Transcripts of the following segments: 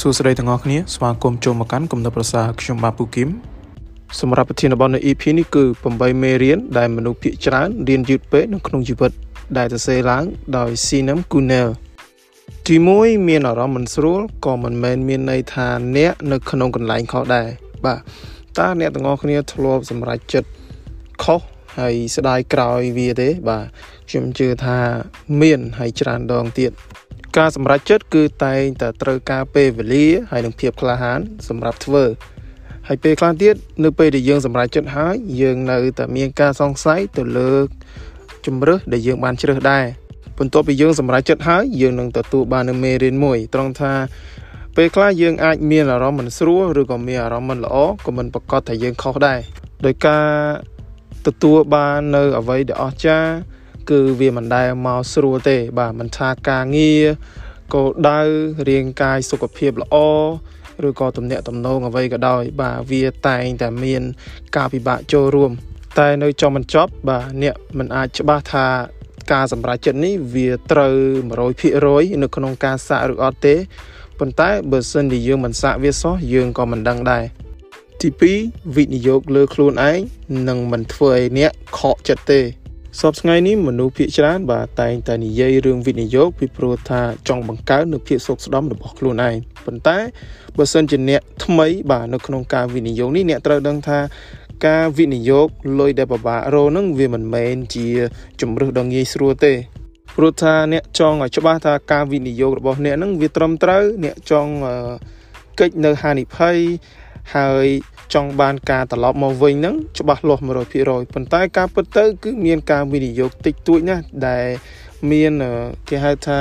សួស្តីទាំងអស់គ្នាស្វាគមន៍ចូលមកកាន់គំនិតប្រសាខ្ញុំបាទពូគឹមសម្រាប់ប្រធានបទនៅ EP នេះគឺ8មេរៀនដែលមនុស្សភាគច្រើនរៀនយឺតពេកនៅក្នុងជីវិត ដែលសរសេរឡើងដោយ Sinem Kunel ទី1មានអារម្មណ៍មិនស្រួលក៏មិនមែនមានន័យថាអ្នកនៅក្នុងកន្លែងខុសដែរបាទតើអ្នកទាំងអស់គ្នាធ្លាប់សម្រេចចិត្តខុសហើយស្ដាយក្រោយវាទេ បាទខ្ញុំជឿថាមានហើយច្រើនដងទៀត ការសម្រេចចិត្តគឺតែងតែត្រូវការពេលវេលាហើយនិងភាពក្លាហាន សម្រាប់ធ្វើហើយពេលខ្លះទៀតនៅពេលដែលយើងសម្រេចចិត្តហើយយើងនៅតែមានការសង្ស័យទៅលើជំរើសដែលយើងបានជ្រើសដែរបន្ទាប់ពីយើងសម្រេចចិត្តហើយយើងនឹងទទួលបាននូវមេរៀនមួយត្រង់ថាពេលខ្លះយើងអាចមានអារម្មណ៍មិនស្រួលឬក៏មានអារម្មណ៍មិនល្អក៏មិនប្រកាសថាយើងខុសដែរដោយការទទួលបាននៅអ្វីដែលអស្ចារ្យ គឺវាមិនដែលមកស្រួលទេ បាទមិនថាការងារគោលដៅរាងកាយសុខភាពល្អឬក៏ទំនាក់ទំនងអ្វីក៏ដោយ បាទវាតែងតែមាន ការពិបាកចូលរួម តែនៅចំបញ្ចប់ បាទអ្នកមិនអាចច្បាស់ថាការសម្រេចចិត្តនេះវាត្រូវ100%នៅក្នុងការសាកឬអត់ទេប៉ុន្តែបើសិនជាយើងមិនសាកវាសោះយើងក៏មិនដឹងដែរទី2វិនិយោគលើខ្លួនឯងនឹងមិនធ្វើឲ្យអ្នកខកចិត្តទេ សពថ្ងៃនេះមនុស្សភាគច្រើនបាទតែងតែនិយាយរឿងវិនិយោគពីព្រោះថាចង់បង្កើននូវភាពសុខស្ដំរបស់ខ្លួនឯងប៉ុន្តែបើសិនជាអ្នកថ្មីបាទនៅក្នុងការវិនិយោគនេះអ្នកត្រូវដឹងថាការវិនិយោគលុយដែលពិបាករកនឹងវាមិនមែនជាជំរើសដ៏ងាយស្រួលទេព្រោះថាអ្នកចង់ឲ្យច្បាស់ថាការវិនិយោគរបស់អ្នកនឹងវាត្រឹមត្រូវអ្នកចង់កិច្ចនៅហានិភ័យ ហើយចង់បានការត្រឡប់មកវិញហ្នឹងច្បាស់លាស់100%ប៉ុន្តែការពិតទៅ គឺមានការវិនិយោគតិចតួចណាស់ដែលមានគេហៅថា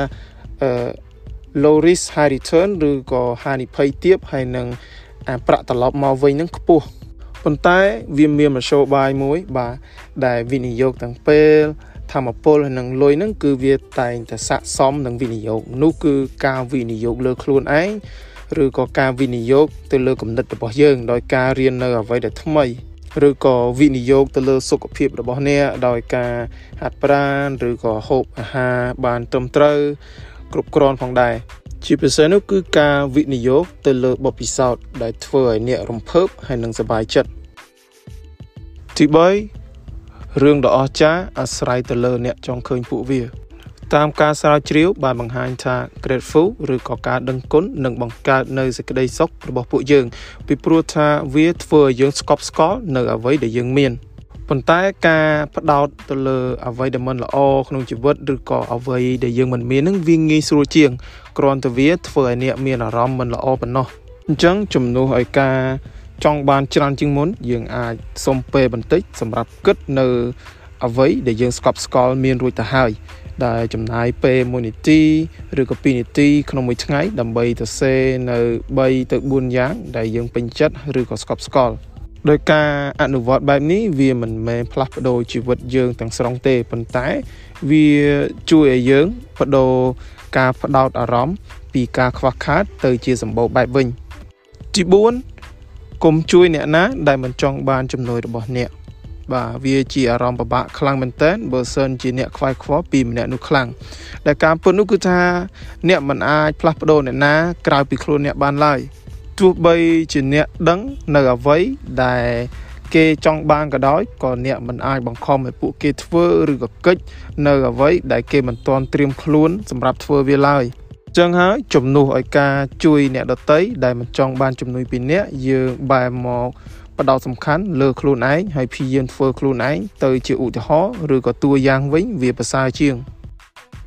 low risk high return ឬក៏ហានិភ័យទាបហើយនឹងប្រាក់ត្រឡប់មកវិញហ្នឹងខ្ពស់ប៉ុន្តែវាមានមធ្យោបាយមួយ បាទដែលវិនិយោគទាំងពេលធម្មពលហើយនឹងលុយហ្នឹងគឺវាតែងតែស័កសមនឹងវិនិយោគនោះគឺការវិនិយោគលើខ្លួនឯង ឬក៏ការវិនិយោគទៅលើគំនិតរបស់យើង ដោយការរៀននៅអ្វីដែលថ្មីឬក៏វិនិយោគទៅលើសុខភាពរបស់អ្នកដោយការហាត់ប្រាណឬក៏ហូបអាហារបានត្រឹមត្រូវគ្រប់គ្រាន់ផងដែរជាពិសេសនោះគឺការវិនិយោគទៅលើបទពិសោធន៍ដែលធ្វើឲ្យអ្នករំភើបហើយនិងសប្បាយចិត្តទី3រឿងដ៏អស្ចារ្យអាស្រ័យទៅលើអ្នកចង់ឃើញពួកវា តាមការស្រាវជ្រាវបានបង្ហាញថា grateful ឬក៏ការដឹងគុណនឹងបង្កើតនៅសេចក្តីសុខរបស់ពួកយើង ពីព្រោះថាវាធ្វើឲ្យយើងស្កប់ស្កល់នៅអ្វីដែលយើងមានប៉ុន្តែការផ្ដោតទៅលើអ្វីដែលមិនល្អក្នុងជីវិតឬក៏អ្វីដែលយើងមិនមាននឹងវាងាយស្រួលជាងគ្រាន់តែវាធ្វើឲ្យអ្នកមានអារម្មណ៍មិនល្អប៉ុណ្ណោះអញ្ចឹងជំនួសឲ្យការចង់បានច្រើនជាងមុន យើងអាចសុំពេលបន្តិចសម្រាប់គិតនៅអ្វីដែលយើងស្កប់ស្កល់មានរួចទៅហើយ ដែលចំណាយពេល1នាទីឬក៏2នាទី ក្នុងមួយថ្ងៃដើម្បីទៅសេនៅ3ទៅ4យ៉ាង ដែលយើងពេញចិត្តឬក៏ស្កប់ស្កល់ដោយការអនុវត្តបែបនេះវាមិនមែនផ្លាស់ប្ដូរជីវិតយើងទាំងស្រុងទេប៉ុន្តែ វាជួយឲ្យយើងបដូរការផ្ដោតអារម្មណ៍ពីការខ្វះខាត ទៅជាសម្បូរបែបវិញទី4កុំជួយអ្នកណាដែលមិនចង់បានចំណុចរបស់អ្នក បាទវាជាអារម្មណ៍ពិបាកខ្លាំងមែនតើបើសិនជាអ្នកខ្វាយខ្វល់ពីម្នាក់នោះខ្លាំងដែលការពុតនោះគឺថា អ្នកមិនអាចផ្លាស់ប្ដូរអ្នកណាក្រៅពីខ្លួនអ្នកបានឡើយទោះបីជាអ្នកដឹងនៅអ្វីដែលគេចង់បានក៏ដោយក៏អ្នកមិនអាចបង្ខំឲ្យពួកគេធ្វើឬក៏កិច្ចនៅអ្វីដែលគេមិនទាន់ត្រៀមខ្លួនសម្រាប់ធ្វើវាឡើយចឹងហើយជំនួសឲ្យការជួយអ្នកដតីដែលមិនចង់បានជំនួយពីអ្នកយើងបែរមក បដោតសំខាន់លើខ្លួនឯងហើយព្យាយាមធ្វើខ្លួនឯងទៅជាឧទាហរណ៍ឬក៏តួយ៉ាងវិញវាប្រសើរជាង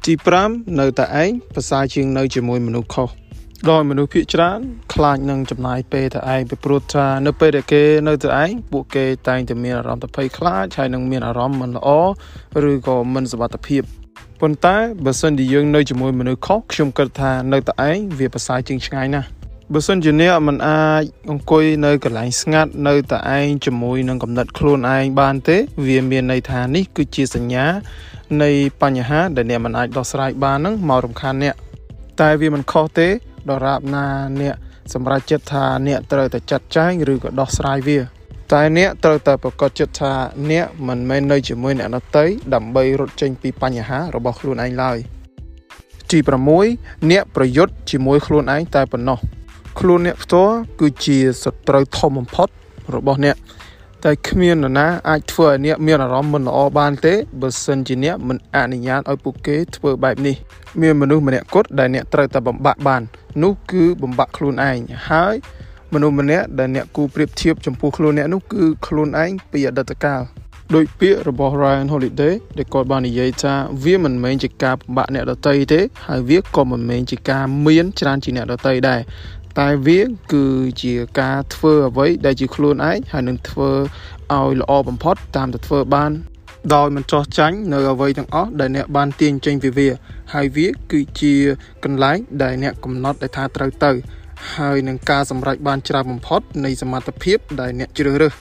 ទី5នៅតែឯងប្រសើរជាងនៅជាមួយមនុស្សខុសដោយមនុស្សភាគច្រើនខ្លាចនឹងចំណាយពេលទៅឯងពីព្រោះថានៅពេលដែលគេនៅទៅឯងពួកគេតែងតែមានអារម្មណ៍ទៅភ័យខ្លាចហើយនឹងមានអារម្មណ៍មិនល្អឬក៏មិនសុវត្ថិភាពប៉ុន្តែបើសិនជាយើងនៅជាមួយមនុស្សខុសខ្ញុំគិតថានៅតែឯងវាប្រសើរជាងឆ្ងាយណាស់ បើសិនជាអ្នកមិនអាចអង្គុយនៅកន្លែងស្ងាត់នៅតែឯងជាមួយនឹងកំណត់ខ្លួនឯងបានទេ វាមានន័យថានេះគឺជាសញ្ញា នៃបញ្ហាដែលអ្នកមិនអាចដោះស្រាយបាននឹងមករំខានអ្នកតែវាមិនខុសទេដរាបណាអ្នកសម្រេចចិត្តថាអ្នកត្រូវតែចាត់ចែងឬក៏ដោះស្រាយវា តែអ្នកត្រូវតែប្រកាសចិត្តថាអ្នកមិនមែននៅជាមួយអ្នកដទៃដើម្បីរត់ចេញពីបញ្ហារបស់ខ្លួនឯងឡើយទី6អ្នកប្រយុទ្ធជាមួយខ្លួនឯងតែប៉ុណ្ណោះ ខ្លួនអ្នកផ្ទាល់គឺជាសត្រូវធំបំផុតរបស់អ្នកតែគ្មាននរណាអាចធ្វើឲ្យអ្នកមានអារម្មណ៍មិនល្អបានទេបើសិនជាអ្នកមិនអនុញ្ញាតឲ្យពួកគេធ្វើបែបនេះមានមនុស្សម្នាក់គត់ដែលអ្នកត្រូវតែបំបាក់បាន នោះគឺបំបាក់ខ្លួនឯងហើយមនុស្សម្នាក់ដែលអ្នកគូប្រៀបធៀបចំពោះខ្លួនអ្នកនោះគឺខ្លួនឯងពីអតីតកាលដោយពាក្យរបស់ Ryan Holiday ដែលគាត់បាននិយាយថាវាមិនមែនជាការបំបាក់អ្នកដតីទេ ហើយវាក៏មិនមែនជាការមានច្រើនជាអ្នកដតីដែរ តែវាគឺជាការធ្វើអ្វីដែលជាខ្លួនឯងហើយនឹងធ្វើឲ្យល្អបំផុតតាមតែធ្វើបានដោយមិនចោះចាញ់នៅអ្វីទាំងអស់ដែលអ្នកបានទាញចេញពីវា ហើយវាគឺជាកន្លែងដែលអ្នកកំណត់ដែលថាត្រូវទៅ ហើយនឹងការសម្រេចបានច្រើនបំផុតនៃសមត្ថភាពដែលអ្នកជ្រើសរើស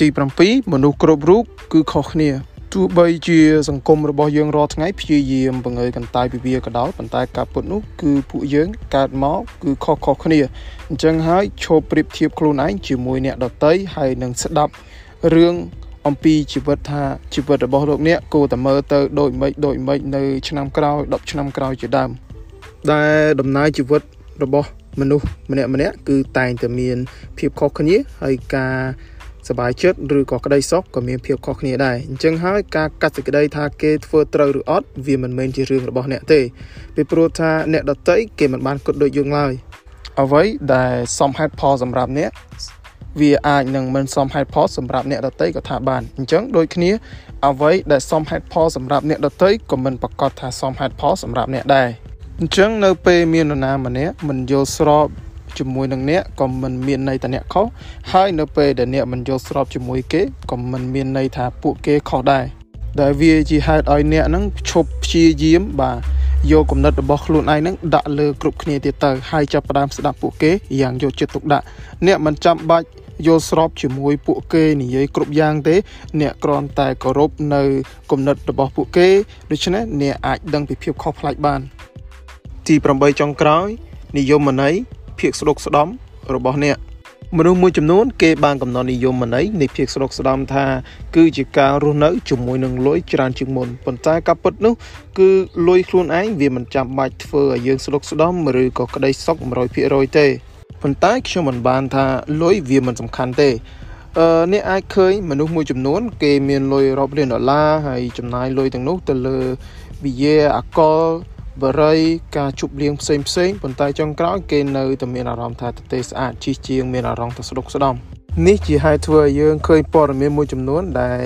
ទី7មនុស្សគ្រប់រូបគឺខុសគ្នា ទោះបីជាសង្គមរបស់យើងរាល់ថ្ងៃព្យាយាមបង្ហើយកន្តើយពីវាក៏ដោយប៉ុន្តែការពុតនោះគឺពួកយើងកើតមកគឺខុសខុសគ្នាអញ្ចឹងហើយឈប់ប្រៀបធៀបខ្លួនឯងជាមួយអ្នកដតីហើយនឹងស្ដាប់រឿងអំពីជីវិតថាជីវិតរបស់លោកអ្នកគួរតែមើលទៅដូចម៉េចដូចម៉េចនៅឆ្នាំក្រោយ10ឆ្នាំក្រោយជាដើមដែលដំណើរជីវិតរបស់មនុស្សម្នាក់ម្នាក់គឺតែងតែមានភាពខុសគ្នាហើយការ សบายចិត្តឬក៏ក្តីសុខក៏មានភាពខុសគ្នាដែរអញ្ចឹងហើយការកាត់សេចក្តីថាគេធ្វើត្រូវឬអត់វាមិនមែនជារឿងរបស់អ្នកទេពីព្រោះថាអ្នកដតីគេមិនបានគិតដូចយើងឡើយអ្វីដែលសមហេតុផលសម្រាប់អ្នកវាអាចនឹងមិនសមហេតុផលសម្រាប់អ្នកដតីក៏ថាបានអញ្ចឹងដូចគ្នាអ្វីដែលសមហេតុផលសម្រាប់អ្នកដតីក៏មិនប្រកាសថាសមហេតុផលសម្រាប់អ្នកដែរអញ្ចឹងនៅពេលមាននរណាម្នាក់មិនយល់ស្រប ជាមួយនឹងអ្នកក៏មិនមានន័យថាអ្នកខុសហើយនៅពេលដែលអ្នកមិនយល់ស្របជាមួយគេក៏មិនមានន័យថាពួកគេខុសដែរដែលវាជាហេតុឲ្យអ្នកហ្នឹងឈប់ព្យាយាមបាទយកគំនិតរបស់ខ្លួនឯងហ្នឹងដាក់លើគ្រប់គ្នាទៀតទៅហើយចាប់ផ្ដើមស្ដាប់ពួកគេយ៉ាងយកចិត្តទុកដាក់អ្នកមិនចាំបាច់យល់ស្របជាមួយពួកគេនិយាយគ្រប់យ៉ាងទេ អ្នកគ្រាន់តែគោរពនៅគំនិតរបស់ពួកគេដូច្នេះអ្នកអាចដឹងពីភាពខុសប្លែកបាន ទី8ចុងក្រោយនិយមន័យ ភាពស្ដុកស្ដំរបស់អ្នកមនុស្សមួយចំនួនគេបានកំណត់និយមន័យនៃភាពស្ដុកស្ដំថា គឺជាការរស់នៅជាមួយនឹងលុយច្រើនជាងមុនប៉ុន្តែការពិតនោះគឺលុយខ្លួនឯងវាមិនចាំបាច់ធ្វើឲ្យយើងស្ដុកស្ដំឬក៏ក្តីសុខ100%ទេប៉ុន្តែខ្ញុំមិនបានថាលុយវាមិនសំខាន់ទេអឺអ្នកអាចឃើញមនុស្សមួយចំនួន គេមានលុយរាប់លានដុល្លារហើយចំណាយលុយទាំងនោះទៅលើវិយាអកល បរិយការជប់លៀងផ្សេងផ្សេងប៉ុន្តែចុងក្រោយគេនៅតែមានអារម្មណ៍ថាទទេស្អាតជីជាងមានអារម្មណ៍ថាស្ដុកស្ដំនេះជាហេតុធ្វើឲ្យយើងឃើញព័ត៌មានមួយចំនួនដែល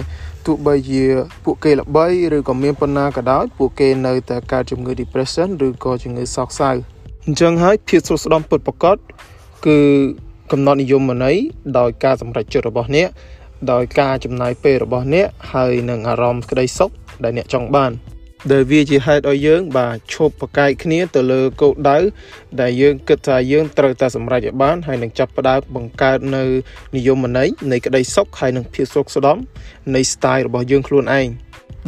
ទោះបីជាពួកគេល្បីឬក៏មានប៉ុណ្ណាក៏ដោយពួកគេនៅតែកើតជំងឺ depression ឬក៏ជំងឺសោកសៅអញ្ចឹងហើយភាពស្ដុកស្ដំពិតប្រាកដគឺកំណត់និយមន័យដោយការសម្រេចចិត្តរបស់អ្នកដោយការចំណាយពេលរបស់អ្នកហើយនឹងអារម្មណ៍ក្តីសុខដែលអ្នកចង់បាន ដែលវាជាហេតុឲ្យយើង បាទឈប់ប្រកែកគ្នាទៅលើគោលដៅដែលយើងគិតថាយើងត្រូវតែសម្រេចឲ្យបានហើយនឹងចាប់ផ្ដើមបង្កើតនៅនិយមន័យនៃក្តីសុខហើយនឹងភាពសុខស្ដំនៃ style របស់យើងខ្លួនឯង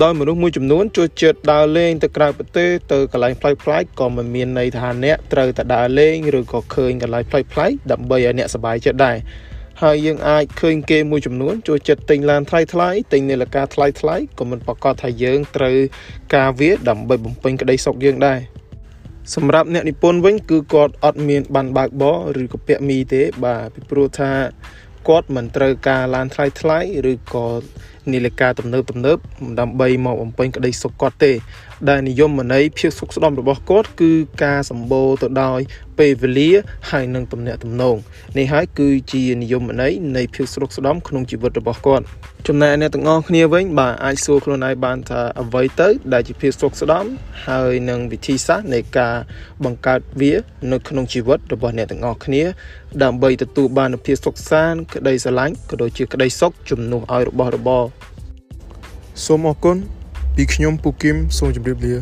ដោយមនុស្សមួយចំនួនចូលចិត្តដើរលេងទៅក្រៅប្រទេសទៅកន្លែងប្លែកៗក៏មិនមានន័យថាអ្នកត្រូវតែដើរលេងឬក៏ឃើញកន្លែងប្លែកៗដើម្បីឲ្យអ្នកសប្បាយចិត្តដែរ ហើយយើងអាចឃើញគេមួយចំនួនចូលចិត្តទិញឡានថ្លៃថ្លៃទិញនាឡិកាថ្លៃថ្លៃក៏មិនប្រកាសថាយើងត្រូវការវាដើម្បីបំពេញក្តីសុខយើងដែរសម្រាប់អ្នកនិពន្ធវិញគឺគាត់អត់មានបានបើកបរឬក៏ពាក់មីទេបាទពីព្រោះថាគាត់មិនត្រូវការឡានថ្លៃថ្លៃឬក៏ នាឡិកាទំនើបទំនើបដើម្បីមកបំពេញក្តីសុខគាត់ទេ ដែលនិយមន័យភាពសុខស្ដំរបស់គាត់គឺការសម្បូរទៅដោយពេលវេលាហើយនិងទំនាក់ទំនងនេះហើយគឺជានិយមន័យនៃភាពសុខស្ដំក្នុងជីវិតរបស់គាត់ចំណែកអ្នកទាំងអស់គ្នាវិញបាទអាចសួរខ្លួនឯងបានថាអ្វីទៅ ដែលជាភាពសុខស្ដំហើយនិងវិធីសាស្ត្រនៃការបង្កើតវានៅក្នុងជីវិតរបស់អ្នកទាំងអស់គ្នា ដើម្បីទទួលបាននូវភាពសុខសាន្តក្តីស្រឡាញ់ក៏ដូចជាក្តីសុខជំនួសឲ្យរបស់របរ សូមអរគុណពីខ្ញុំពូគឹមសូមជម្រាបលា